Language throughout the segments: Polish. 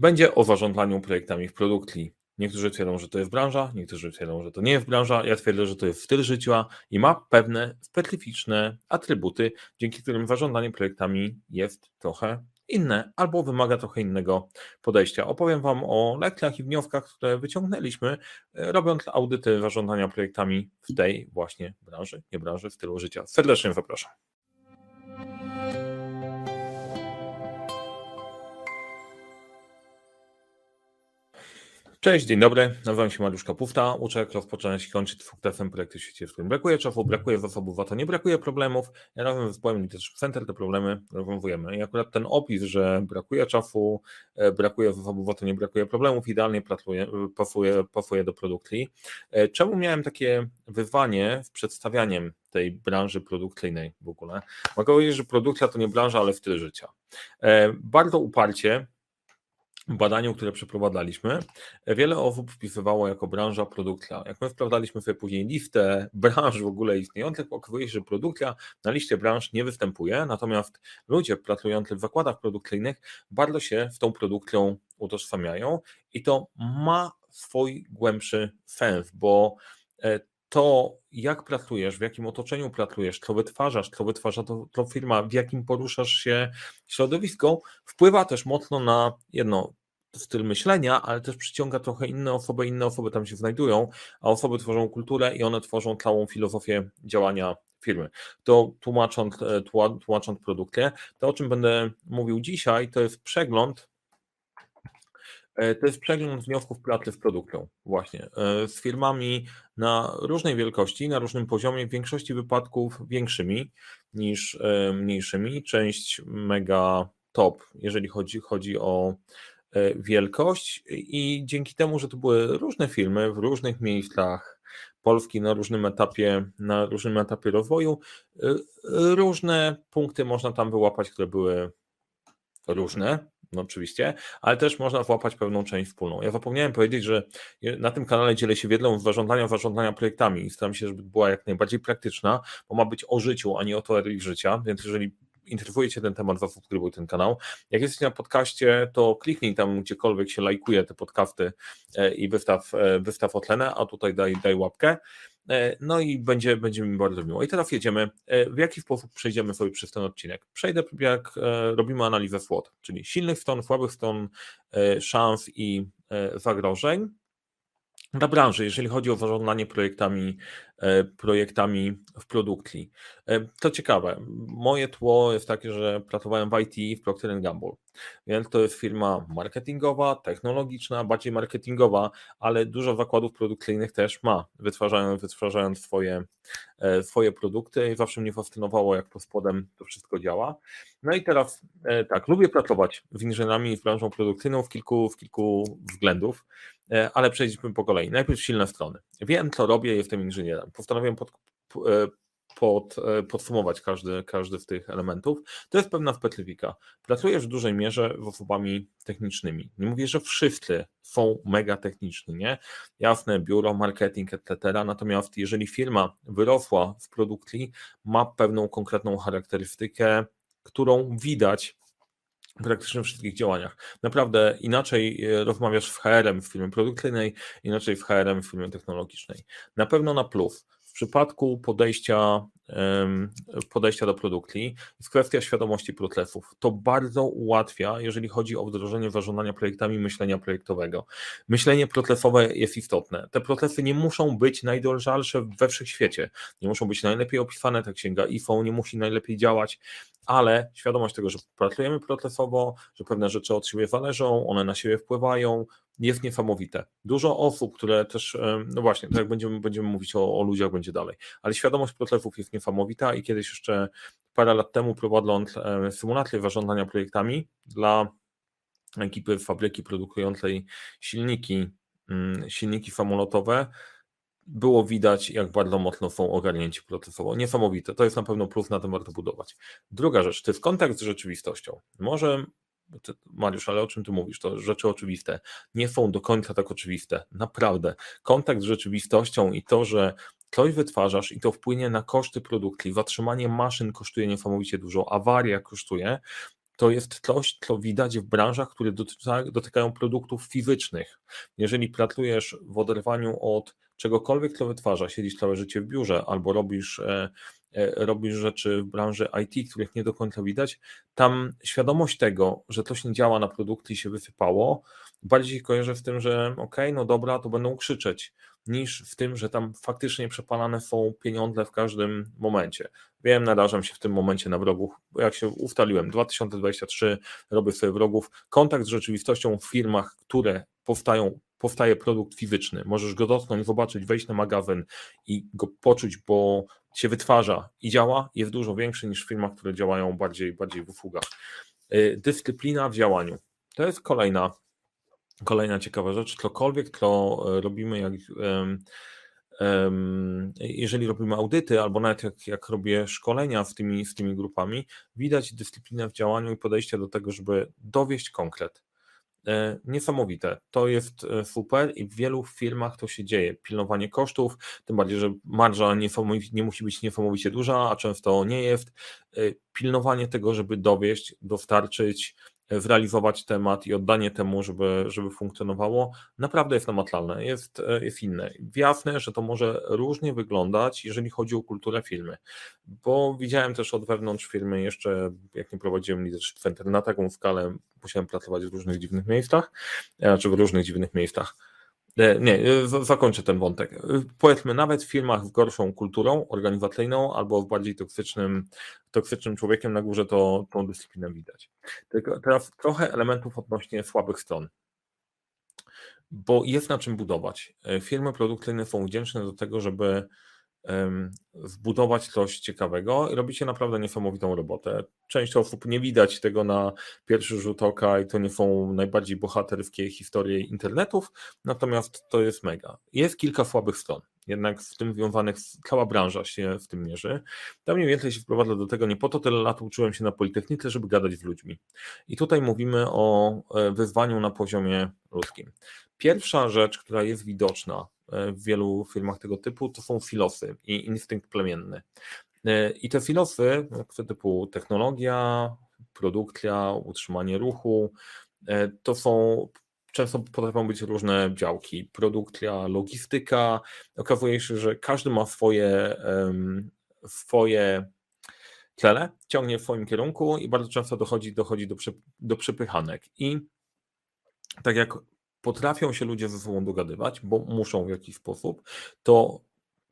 będzie o zarządzaniu projektami w produktli. Niektórzy twierdzą, że to jest branża, niektórzy twierdzą, że to nie jest branża. Ja twierdzę, że to jest styl życia i ma pewne specyficzne atrybuty, dzięki którym zarządzanie projektami jest trochę inne albo wymaga trochę innego podejścia. Opowiem Wam o lekcjach i wnioskach, które wyciągnęliśmy, e, robiąc audyty zarządzania projektami w tej właśnie branży, nie branży, w stylu życia. Serdecznie zapraszam. Cześć, dzień dobry. Nazywam się Mariusz Kapufta. Uczę, rozpoczynać i kończyć sukcesem projekty w świecie, w którym brakuje czasu, brakuje zasobów, to nie brakuje problemów. Ja razem z zespołem Leadership Center te problemy rozwiązujemy. I akurat ten opis, że brakuje czasu, e, brakuje zasobów, to nie brakuje problemów, idealnie pasuje, pasuje, do produktli. E, czemu miałem takie wyzwanie w przedstawianiem tej branży produkcyjnej w ogóle? Mogę powiedzieć, że produkcja to nie branża, ale styl życia. E, bardzo uparcie badaniu, które przeprowadzaliśmy, wiele osób wpisywało jako branża produkcja. Jak my sprawdzaliśmy sobie później listę branż w ogóle istniejących, okazuje się, że produkcja na liście branż nie występuje, natomiast ludzie pracujący w zakładach produkcyjnych bardzo się w tą produkcją utożsamiają i to ma swój głębszy sens, bo e, to, jak pracujesz, w jakim otoczeniu pracujesz, co wytwarzasz, co wytwarza to, to firma, w jakim poruszasz się środowisko, wpływa też mocno na jedno, styl myślenia, ale też przyciąga trochę inne osoby, inne osoby tam się znajdują, a osoby tworzą kulturę i one tworzą całą filozofię działania firmy. To tłumacząc, e, tłumacząc produkty, to o czym będę mówił dzisiaj, to jest przegląd e, to jest przegląd wniosków pracy w produktu, właśnie, e, z firmami na różnej wielkości, na różnym poziomie, w większości wypadków większymi niż mniejszymi, część mega top, jeżeli chodzi, chodzi o wielkość i dzięki temu, że to były różne filmy w różnych miejscach Polski na różnym etapie, na różnym etapie rozwoju, e, różne punkty można tam wyłapać, które były różne, no oczywiście, ale też można włapać pewną część wspólną. Ja zapomniałem powiedzieć, że na tym kanale dzielę się wiedzą z zarządzania, zarządzania projektami i staram się, żeby była jak najbardziej praktyczna, bo ma być o życiu, a nie o teorii życia, więc jeżeli interesuje Cię ten temat, zasubskrybuj ten kanał. Jak jesteś na podcaście, to kliknij tam gdziekolwiek się lajkuje te podcasty e, i wystaw, e, wystaw otlenę, a tutaj daj, daj łapkę. E, no i będzie, będzie mi bardzo miło. I teraz jedziemy. W jaki sposób przejdziemy sobie przez ten odcinek? Przejdę, jak robimy analizę SWOT, czyli silnych stron, słabych stron, szans i zagrożeń dla branży, jeżeli chodzi o zarządzanie projektami, e, projektami w produkcji. E, to ciekawe. Moje tło jest takie, że pracowałem w IT w Procter Gamble, więc to jest firma marketingowa, technologiczna, bardziej marketingowa, ale dużo zakładów produkcyjnych też ma, wytwarzając, wytwarzając swoje, e, swoje produkty i zawsze mnie fascynowało, jak pod spodem to wszystko działa. No i teraz tak, lubię pracować z inżynierami w branżą produkcyjną w kilku, w kilku względów. E, ale przejdźmy po kolei. Najpierw silne strony. Wiem, co robię, jestem inżynierem. Postanowiłem pod, e, pod, e, podsumować każdy, każdy z tych elementów. To jest pewna specyfika. Pracujesz w dużej mierze z osobami technicznymi. Nie mówię, że wszyscy są mega techniczni, nie? Jasne, biuro, marketing, etc. Natomiast jeżeli firma wyrosła w produkcji, ma pewną konkretną charakterystykę, którą widać praktycznie wszystkich działaniach. Naprawdę inaczej e, rozmawiasz w HRM w firmie produkcyjnej, inaczej w HRM w firmie technologicznej. Na pewno na plus. W przypadku podejścia podejścia do produkcji jest kwestia świadomości procesów. To bardzo ułatwia, jeżeli chodzi o wdrożenie zarządzania projektami myślenia projektowego. Myślenie procesowe jest istotne. Te procesy nie muszą być najdolżalsze we wszechświecie, nie muszą być najlepiej opisane, ta księga IFO nie musi najlepiej działać, ale świadomość tego, że pracujemy procesowo, że pewne rzeczy od siebie zależą, one na siebie wpływają, jest niesamowite. Dużo osób, które też, no właśnie, tak będziemy, będziemy mówić o, o ludziach, będzie dalej, ale świadomość procesów jest niesamowita i kiedyś jeszcze parę lat temu prowadząc symulację zarządzania projektami dla ekipy fabryki produkującej silniki, mm, silniki samolotowe, było widać, jak bardzo mocno są ogarnięci procesowo. Niesamowite. To jest na pewno plus, na tym warto budować. Druga rzecz, to jest kontakt z rzeczywistością. Może Mariusz, ale o czym ty mówisz? To rzeczy oczywiste. Nie są do końca tak oczywiste. Naprawdę. Kontakt z rzeczywistością i to, że coś wytwarzasz i to wpłynie na koszty produkcji, zatrzymanie maszyn kosztuje niesamowicie dużo, awaria kosztuje, to jest coś, co widać w branżach, które dotykają produktów fizycznych. Jeżeli pracujesz w oderwaniu od czegokolwiek, co wytwarza, siedzisz całe życie w biurze albo robisz, e, robisz rzeczy w branży IT, których nie do końca widać, tam świadomość tego, że coś nie działa na produkty i się wysypało, bardziej kojarzę w tym, że ok, no dobra, to będą krzyczeć, niż w tym, że tam faktycznie przepalane są pieniądze w każdym momencie. Wiem, narażam się w tym momencie na wrogów, bo jak się ustaliłem, 2023 robię sobie wrogów, kontakt z rzeczywistością w firmach, które powstają, powstaje produkt fizyczny, możesz go dotknąć, zobaczyć, wejść na magazyn i go poczuć, bo się wytwarza i działa, jest dużo większy niż w firmach, które działają bardziej, bardziej w usługach. Y, dyscyplina w działaniu. To jest kolejna Kolejna ciekawa rzecz, cokolwiek, co e, robimy, jak, jeżeli robimy audyty, albo nawet jak, jak robię szkolenia z tymi, z tymi grupami, widać dyscyplinę w działaniu i podejście do tego, żeby dowieść konkret. E, niesamowite. To jest e, super i w wielu firmach to się dzieje. Pilnowanie kosztów, tym bardziej, że marża nie, nie musi być niesamowicie duża, a często nie jest. Pilnowanie tego, żeby dowieść, dostarczyć zrealizować temat i oddanie temu, żeby, żeby funkcjonowało, naprawdę jest namacalne, jest, jest inne. Jasne, że to może różnie wyglądać, jeżeli chodzi o kulturę firmy, bo widziałem też od wewnątrz firmy jeszcze, jak nie prowadziłem Leadership Center na taką skalę, musiałem pracować w różnych dziwnych miejscach, czy w różnych dziwnych miejscach E, nie, e, zakończę ten wątek. E, powiedzmy, nawet w firmach z gorszą kulturą organizacyjną albo w bardziej toksycznym, toksycznym człowiekiem na górze to tą dyscyplinę widać. Tylko teraz trochę elementów odnośnie słabych stron. Bo jest na czym budować. Firmy produkcyjne są wdzięczne do tego, żeby zbudować coś ciekawego i robicie naprawdę niesamowitą robotę. Część osób nie widać tego na pierwszy rzut oka i to nie są najbardziej bohaterskie historie internetów, natomiast to jest mega. Jest kilka słabych stron, jednak z tym związanych cała branża się w tym mierzy. Tam mniej więcej się wprowadza do tego, nie po to tyle lat uczyłem się na Politechnice, żeby gadać z ludźmi. I tutaj mówimy o e, wyzwaniu na poziomie ludzkim. Pierwsza rzecz, która jest widoczna E, w wielu firmach tego typu, to są filosy i instynkt plemienny. E, I te filosy, typu technologia, produkcja, utrzymanie ruchu, e, to są często potrafią być różne działki. Produkcja, logistyka. Okazuje się, że każdy ma swoje, swoje cele, ciągnie w swoim kierunku i bardzo często dochodzi, dochodzi do, do przepychanek. I tak jak potrafią się ludzie ze sobą dogadywać, bo muszą w jakiś sposób, to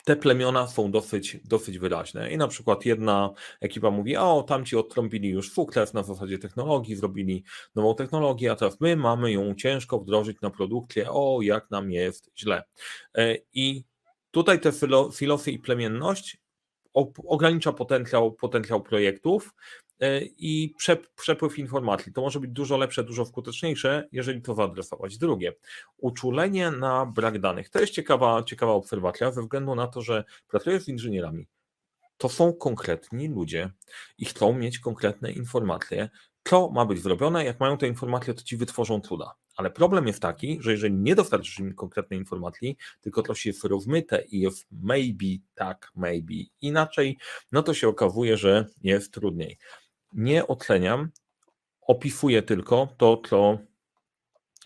te plemiona są dosyć, dosyć wyraźne. I na przykład jedna ekipa mówi, o, tamci odtrąbili już fukles na zasadzie technologii, zrobili nową technologię, a teraz my mamy ją ciężko wdrożyć na produkcję, o, jak nam jest źle. E, I tutaj te filosy i plemienność ogranicza potencjał, potencjał projektów, i przepływ informacji. To może być dużo lepsze, dużo skuteczniejsze, jeżeli to zaadresować. Drugie, uczulenie na brak danych. To jest ciekawa, ciekawa obserwacja, ze względu na to, że pracuję z inżynierami. To są konkretni ludzie i chcą mieć konkretne informacje, co ma być zrobione. Jak mają te informacje, to ci wytworzą cuda. Ale problem jest taki, że jeżeli nie dostarczysz im konkretnej informacji, tylko się jest rozmyte i jest maybe tak, maybe inaczej, no to się okazuje, że jest trudniej nie oceniam, opisuję tylko to, co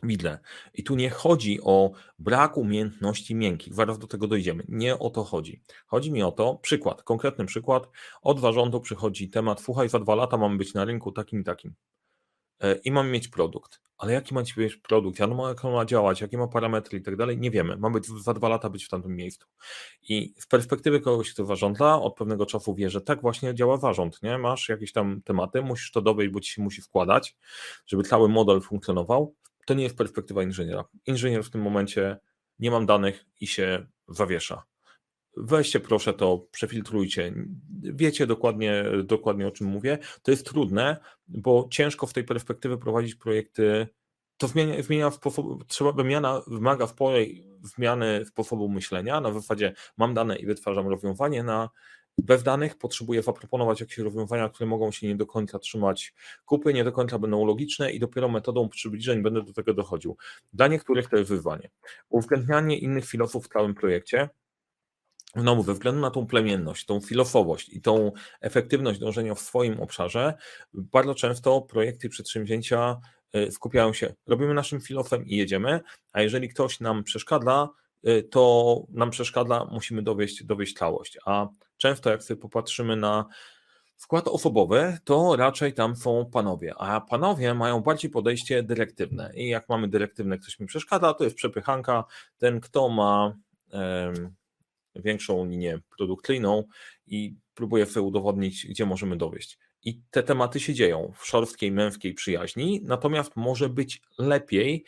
widzę. I tu nie chodzi o brak umiejętności miękkich, zaraz do tego dojdziemy. Nie o to chodzi. Chodzi mi o to, przykład, konkretny przykład, od zarządu przychodzi temat, słuchaj, za dwa lata mamy być na rynku takim i takim. E, i mamy mieć produkt. Ale jaki ma być produkt, jak on, jak on ma działać, jakie ma parametry i tak dalej, nie wiemy. Mamy za dwa lata być w tamtym miejscu. I z perspektywy kogoś, kto zarządza, od pewnego czasu wie, że tak właśnie działa zarząd, nie? Masz jakieś tam tematy, musisz to dowieść, bo ci się musi wkładać, żeby cały model funkcjonował. To nie jest perspektywa inżyniera. Inżynier w tym momencie nie mam danych i się zawiesza weźcie proszę to, przefiltrujcie. Wiecie dokładnie, dokładnie o czym mówię. To jest trudne, bo ciężko w tej perspektywie prowadzić projekty. To zmienia, zmienia sposób, trzeba, wymiana wymaga sporej zmiany sposobu myślenia. Na zasadzie mam dane i wytwarzam rozwiązanie na bez danych potrzebuję zaproponować jakieś rozwiązania, które mogą się nie do końca trzymać kupy, nie do końca będą logiczne i dopiero metodą przybliżeń będę do tego dochodził. Dla niektórych to jest wyzwanie. Uwzględnianie innych filozofów w całym projekcie, znowu ze względu na tą plemienność, tą filosofowość i tą efektywność dążenia w swoim obszarze, bardzo często projekty przedsięwzięcia y, skupiają się, robimy naszym filofem i jedziemy, a jeżeli ktoś nam przeszkadza, y, to nam przeszkadza, musimy dowieść, dowieść całość. A często jak sobie popatrzymy na skład osobowy, to raczej tam są panowie, a panowie mają bardziej podejście dyrektywne i jak mamy dyrektywne, ktoś mi przeszkadza, to jest przepychanka, ten kto ma większą linię produkcyjną i próbuję sobie udowodnić, gdzie możemy dowieść. I te tematy się dzieją w szorstkiej, męskiej przyjaźni, natomiast może być lepiej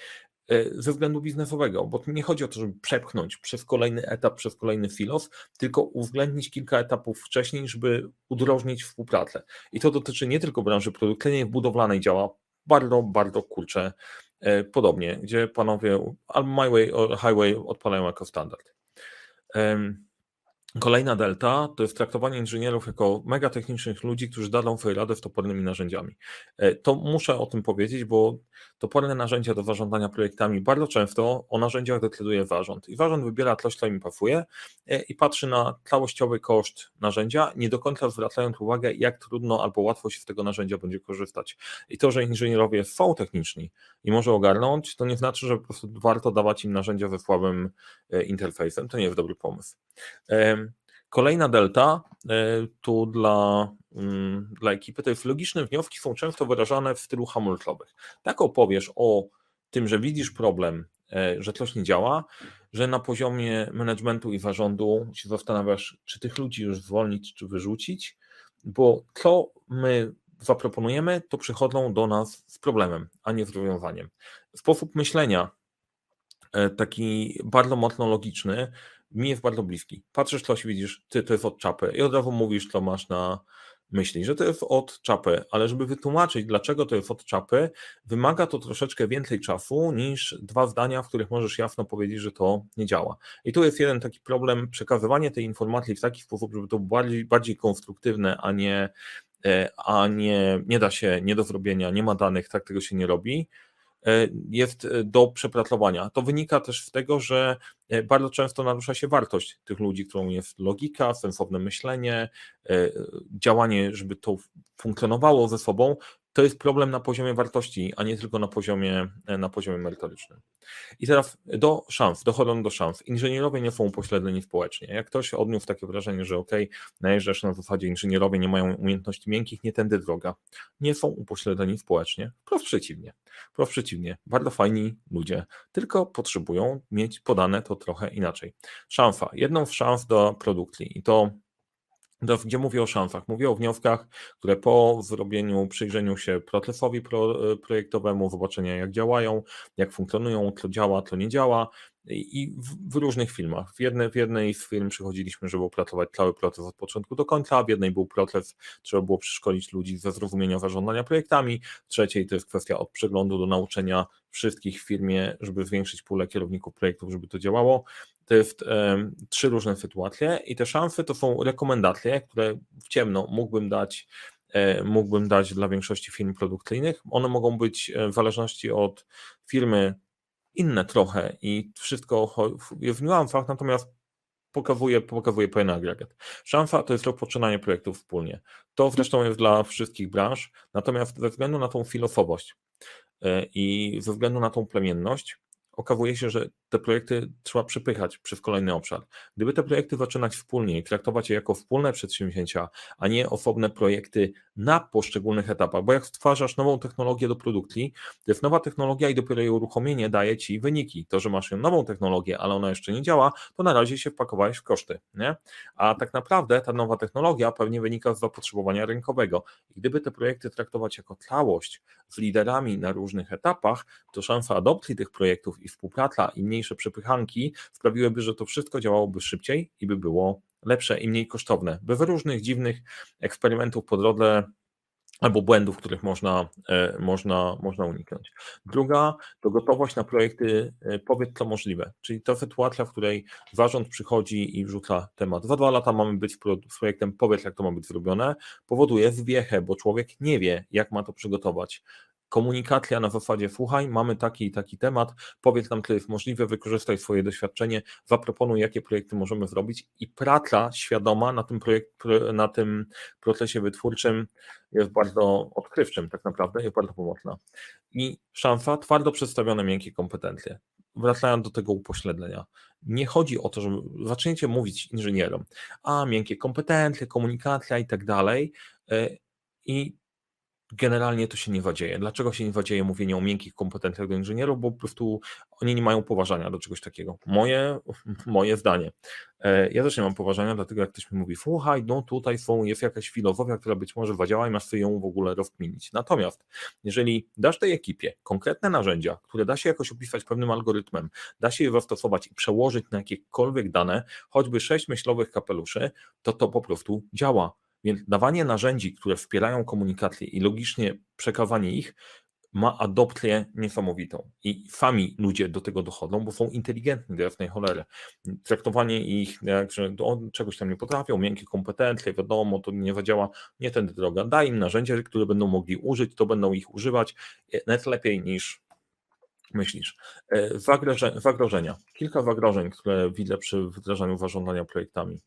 e, ze względu biznesowego, bo nie chodzi o to, żeby przepchnąć przez kolejny etap, przez kolejny filos, tylko uwzględnić kilka etapów wcześniej, żeby udrożnić współpracę. I to dotyczy nie tylko branży produkcyjnej, budowlanej działa bardzo, bardzo kurczę e, podobnie, gdzie panowie albo My Way, Highway odpalają jako standard. Um, Kolejna delta to jest traktowanie inżynierów jako mega technicznych ludzi, którzy dadą sobie radę z topornymi narzędziami. E, to muszę o tym powiedzieć, bo toporne narzędzia do zarządzania projektami bardzo często o narzędziach decyduje zarząd i zarząd wybiera coś, co im pasuje e, i patrzy na całościowy koszt narzędzia, nie do końca zwracając uwagę, jak trudno albo łatwo się z tego narzędzia będzie korzystać. I to, że inżynierowie są techniczni i może ogarnąć, to nie znaczy, że po prostu warto dawać im narzędzia ze słabym e, interfejsem. To nie jest dobry pomysł. Kolejna delta e, tu dla, mm, dla ekipy to jest logiczne wnioski są często wyrażane w stylu hamulcowych. Tak opowiesz o tym, że widzisz problem, e, że coś nie działa, że na poziomie managementu i zarządu się zastanawiasz, czy tych ludzi już zwolnić, czy wyrzucić, bo co my zaproponujemy, to przychodzą do nas z problemem, a nie z rozwiązaniem. Sposób myślenia, e, taki bardzo mocno logiczny, mi jest bardzo bliski. Patrzysz coś, widzisz, ty to jest od czapy i od razu mówisz, co masz na myśli, że to jest od czapy, ale żeby wytłumaczyć, dlaczego to jest od czapy, wymaga to troszeczkę więcej czasu niż dwa zdania, w których możesz jasno powiedzieć, że to nie działa. I tu jest jeden taki problem, przekazywanie tej informacji w taki sposób, żeby to było bardziej, bardziej konstruktywne, a nie, e, a nie, nie da się, nie do zrobienia, nie ma danych, tak tego się nie robi. E, jest e, do przepracowania. To wynika też z tego, że e, bardzo często narusza się wartość tych ludzi, którą jest logika, sensowne myślenie, działanie, żeby to funkcjonowało ze sobą, to jest problem na poziomie wartości, a nie tylko na poziomie, na poziomie merytorycznym. I teraz do szans, dochodzą do szans. Inżynierowie nie są upośledzeni społecznie. Jak ktoś odniósł takie wrażenie, że ok, najeżdżasz na zasadzie inżynierowie nie mają umiejętności miękkich, nie tędy droga. Nie są upośledzeni społecznie, wprost przeciwnie. Wprost przeciwnie, bardzo fajni ludzie, tylko potrzebują mieć podane to trochę inaczej. Szansa, jedną z szans do produkcji i to gdzie mówię o szansach. Mówię o wnioskach, które po zrobieniu, przyjrzeniu się procesowi pro, e, projektowemu, zobaczenia jak działają, jak funkcjonują, co działa, co nie działa, i w, w, różnych filmach. W, jednej, w jednej z film przychodziliśmy, żeby opracować cały proces od początku do końca, w jednej był proces, trzeba było przeszkolić ludzi ze zrozumienia zarządzania projektami, w trzeciej to jest kwestia od przeglądu do nauczenia wszystkich w firmie, żeby zwiększyć pulę kierowników projektów, żeby to działało. To jest e, trzy różne sytuacje i te szanse to są rekomendacje, które w ciemno mógłbym dać e, mógłbym dać dla większości firm produkcyjnych. One mogą być e, w zależności od firmy inne trochę i wszystko jest w niuansach, natomiast pokazuje, pokazuje pewien agregat. Szansa to jest rozpoczynanie projektów wspólnie. To zresztą jest dla wszystkich branż, natomiast ze względu na tą filosofowość i ze względu na tą plemienność, okazuje się, że te projekty trzeba przepychać przez kolejny obszar. Gdyby te projekty zaczynać wspólnie i traktować je jako wspólne przedsięwzięcia, a nie osobne projekty na poszczególnych etapach, bo jak stwarzasz nową technologię do produkcji, to jest nowa technologia i dopiero jej uruchomienie daje ci wyniki. To, że masz nową technologię, ale ona jeszcze nie działa, to na razie się wpakowałeś w koszty. Nie? A tak naprawdę ta nowa technologia pewnie wynika z zapotrzebowania rynkowego. I gdyby te projekty traktować jako całość z liderami na różnych etapach, to szansa adopcji tych projektów i współpraca i mniejsze przepychanki sprawiłyby, że to wszystko działałoby szybciej i by było lepsze i mniej kosztowne. Bez różnych dziwnych eksperymentów po drodze albo błędów, których można, e, można, można uniknąć. Druga to gotowość na projekty e, powiedz co możliwe, czyli to sytuacja, w której zarząd przychodzi i wrzuca temat. Za dwa lata mamy być z projektem powiedz jak to ma być zrobione, powoduje zwiechę, bo człowiek nie wie jak ma to przygotować komunikacja na zasadzie słuchaj, mamy taki i taki temat, powiedz nam, co jest możliwe, wykorzystaj swoje doświadczenie, zaproponuj, jakie projekty możemy zrobić i praca świadoma na tym, projekt, na tym procesie wytwórczym jest bardzo odkrywczym tak naprawdę, jest bardzo pomocna. I szansa, twardo przedstawione miękkie kompetencje. Wracając do tego upośledzenia. Nie chodzi o to, że zaczniecie mówić inżynierom, a miękkie kompetencje, komunikacja i tak dalej. E, I generalnie to się nie wadzieje. Dlaczego się nie wadzieje mówienie o miękkich kompetencjach do inżynierów? Bo po prostu oni nie mają poważania do czegoś takiego. Moje, moje zdanie. E, ja też nie mam poważania, dlatego jak ktoś mi mówi, słuchaj, no tutaj są, jest jakaś filozofia, która być może wadziała i masz sobie ją w ogóle rozkminić. Natomiast jeżeli dasz tej ekipie konkretne narzędzia, które da się jakoś opisać pewnym algorytmem, da się je zastosować i przełożyć na jakiekolwiek dane, choćby sześć myślowych kapeluszy, to to po prostu działa więc dawanie narzędzi, które wspierają komunikację i logicznie przekazanie ich, ma adopcję niesamowitą. I sami ludzie do tego dochodzą, bo są inteligentni do jasnej cholery. Traktowanie ich, jak, że czegoś tam nie potrafią, miękkie kompetencje, wiadomo, to nie zadziała, nie tędy droga. Daj im narzędzia, które będą mogli użyć, to będą ich używać nawet lepiej niż myślisz? E, zagrożenia. Kilka zagrożeń, które widzę przy wdrażaniu zarządzania projektami.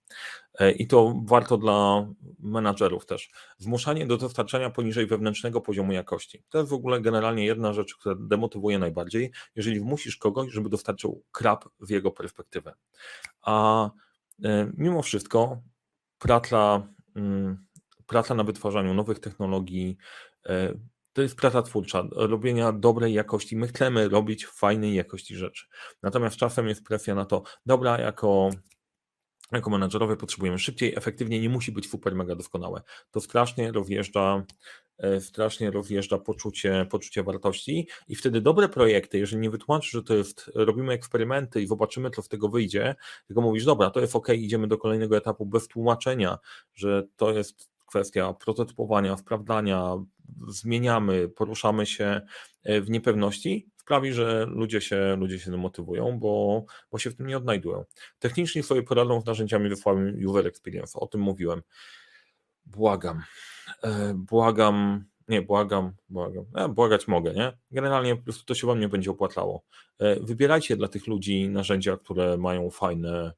E, I to warto dla menadżerów też. Zmuszanie do dostarczania poniżej wewnętrznego poziomu jakości. To jest w ogóle generalnie jedna rzecz, która demotywuje najbardziej, jeżeli musisz kogoś, żeby dostarczył krab w jego perspektywę. A e, mimo wszystko praca, mm, praca na wytwarzaniu nowych technologii, to jest praca twórcza, robienia dobrej jakości. My chcemy robić fajnej jakości rzeczy. Natomiast czasem jest presja na to, dobra, jako, jako menadżerowie potrzebujemy szybciej, efektywnie, nie musi być super mega doskonałe. To strasznie rozjeżdża e, strasznie rozjeżdża poczucie, poczucie wartości i wtedy dobre projekty, jeżeli nie wytłumaczysz, że to jest, robimy eksperymenty i zobaczymy, co z tego wyjdzie, tylko mówisz, dobra, to jest ok, idziemy do kolejnego etapu bez tłumaczenia, że to jest kwestia prototypowania, sprawdzania, zmieniamy, poruszamy się e, w niepewności, sprawi, że ludzie się, ludzie się motywują, bo, bo się w tym nie odnajdują. Techniczni sobie poradzą z narzędziami wysłałem User Experience, o tym mówiłem. Błagam, e, błagam, nie, błagam, błagam, e, błagać mogę, nie? Generalnie po prostu to się wam nie będzie opłacało. Wybierajcie dla tych ludzi narzędzia, które mają fajne,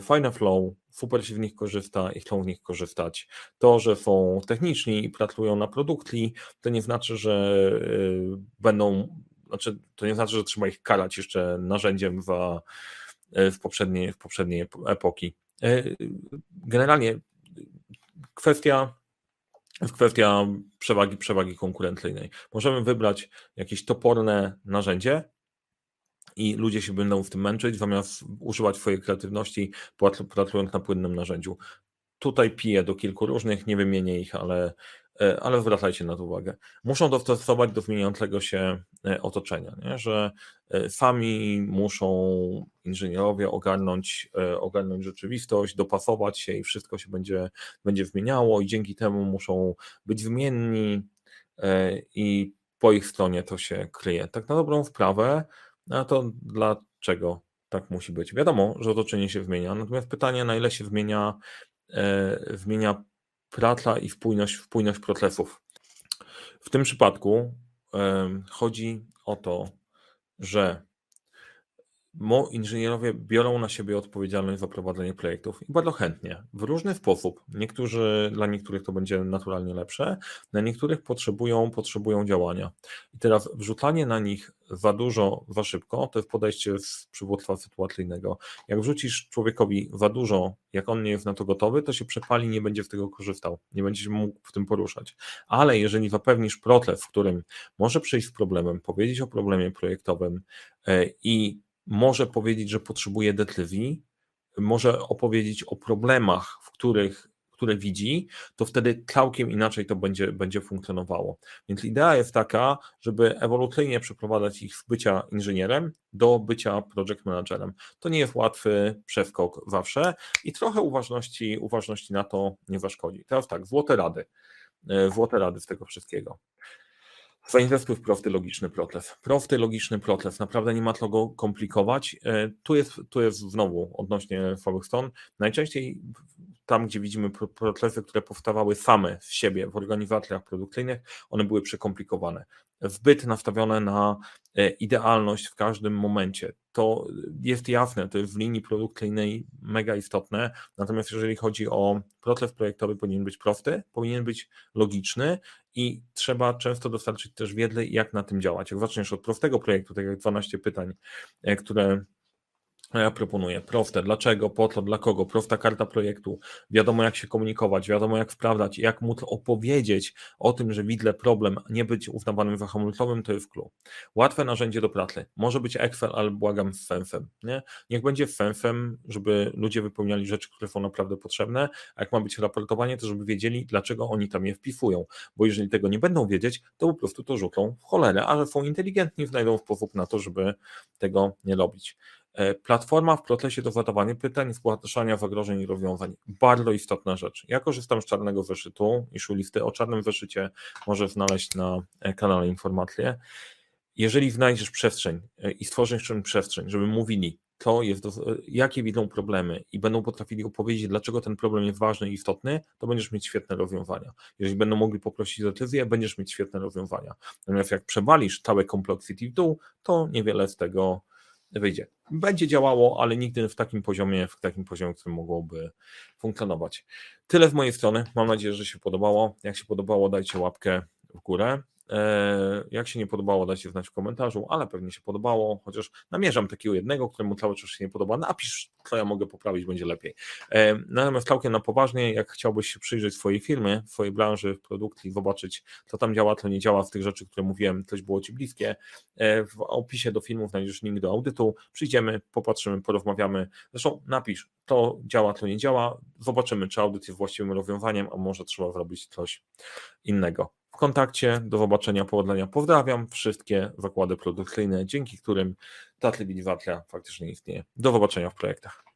fajne flow, super się w nich korzysta i chcą w nich korzystać. To, że są techniczni i pracują na produkcji, to nie znaczy, że y, będą, znaczy to nie znaczy, że trzeba ich karać jeszcze narzędziem w, y, w, poprzedniej, w poprzedniej epoki. Y, generalnie kwestia kwestia przewagi, przewagi konkurencyjnej. Możemy wybrać jakieś toporne narzędzie, i ludzie się będą w tym męczyć, zamiast używać swojej kreatywności, pracując na płynnym narzędziu. Tutaj piję do kilku różnych, nie wymienię ich, ale, e, ale zwracajcie na to uwagę. Muszą dostosować do zmieniającego się e, otoczenia, nie? że e, sami muszą inżynierowie ogarnąć, ogarnąć rzeczywistość, dopasować się i wszystko się będzie, będzie zmieniało i dzięki temu muszą być zmienni i po ich stronie to się kryje. Tak na dobrą sprawę no to dlaczego tak musi być? Wiadomo, że otoczenie się zmienia, natomiast pytanie, na ile się zmienia, e, zmienia praca i spójność, spójność procesów. W tym przypadku e, chodzi o to, że Mo inżynierowie biorą na siebie odpowiedzialność za prowadzenie projektów i bardzo chętnie, w różny sposób. Niektórzy, dla niektórych to będzie naturalnie lepsze, dla niektórych potrzebują, potrzebują działania. I teraz wrzucanie na nich za dużo, za szybko, to jest podejście z przywództwa sytuacyjnego. Jak wrzucisz człowiekowi za dużo, jak on nie jest na to gotowy, to się przepali, nie będzie z tego korzystał, nie będzie się mógł w tym poruszać. Ale jeżeli zapewnisz proces, w którym może przyjść z problemem, powiedzieć o problemie projektowym e, i może powiedzieć, że potrzebuje decyzji, może opowiedzieć o problemach, w których które widzi, to wtedy całkiem inaczej to będzie, będzie funkcjonowało. Więc idea jest taka, żeby ewolucyjnie przeprowadzać ich z bycia inżynierem do bycia project managerem. To nie jest łatwy przeskok zawsze i trochę uważności, uważności na to nie zaszkodzi. Teraz tak, złote rady. E, złote rady z tego wszystkiego. Zainwestuj w prosty, logiczny proces. Prosty, logiczny proces. Naprawdę nie ma co go komplikować. E, tu jest, tu jest znowu odnośnie słabych stron. Najczęściej tam gdzie widzimy pro- procesy, które powstawały same z siebie w organizacjach produkcyjnych, one były przekomplikowane. Zbyt nastawione na e, idealność w każdym momencie. To jest jasne, to jest w linii produkcyjnej mega istotne, natomiast jeżeli chodzi o proces projektowy, powinien być prosty, powinien być logiczny i trzeba często dostarczyć też wiedzy, jak na tym działać. Jak zaczniesz od prostego projektu, tak jak 12 pytań, e, które ja proponuję proste. Dlaczego, po dla kogo? Prosta karta projektu. Wiadomo, jak się komunikować, wiadomo, jak sprawdzać, jak móc opowiedzieć o tym, że widzę problem, nie być uznawanym za hamulcowym, to jest clue. Łatwe narzędzie do pracy. Może być Excel, ale błagam sensem. Nie? Niech będzie sensem, żeby ludzie wypełniali rzeczy, które są naprawdę potrzebne, a jak ma być raportowanie, to żeby wiedzieli, dlaczego oni tam je wpisują. Bo jeżeli tego nie będą wiedzieć, to po prostu to rzucą w cholerę, ale są inteligentni, znajdą sposób na to, żeby tego nie robić. E, Platforma w procesie do zadawania pytań, zgłaszania zagrożeń i rozwiązań. Bardzo istotna rzecz. Ja korzystam z czarnego zeszytu i szulisty. O czarnym zeszycie możesz znaleźć na e, kanale informacje. Jeżeli znajdziesz przestrzeń e, i stworzysz czym przestrzeń, żeby mówili, to jest, jakie widzą problemy i będą potrafili opowiedzieć, dlaczego ten problem jest ważny i istotny, to będziesz mieć świetne rozwiązania. Jeżeli będą mogli poprosić o decyzję, będziesz mieć świetne rozwiązania. Natomiast jak przewalisz całe complexity w dół, to niewiele z tego wyjdzie. Będzie działało, ale nigdy w takim poziomie, w takim poziomie, który mogłoby funkcjonować. Tyle z mojej strony. Mam nadzieję, że się podobało. Jak się podobało, dajcie łapkę w górę. E, Jak się nie podobało, dajcie znać w komentarzu, ale pewnie się podobało, chociaż namierzam takiego jednego, któremu cały czas się nie podoba. Napisz, co ja mogę poprawić, będzie lepiej. E, Natomiast całkiem na poważnie, jak chciałbyś się przyjrzeć swojej firmie, swojej branży, produkcji, zobaczyć, co tam działa, co nie działa z tych rzeczy, które mówiłem, coś było Ci bliskie, e, w opisie do filmu znajdziesz link do audytu, przyjdziemy, popatrzymy, porozmawiamy. Zresztą napisz, to działa, to nie działa, zobaczymy, czy audyt jest właściwym rozwiązaniem, a może trzeba zrobić coś innego. Kontakcie, do zobaczenia, powodzenia. Pozdrawiam wszystkie zakłady produkcyjne, dzięki którym ta cywilizacja faktycznie istnieje. Do zobaczenia w projektach.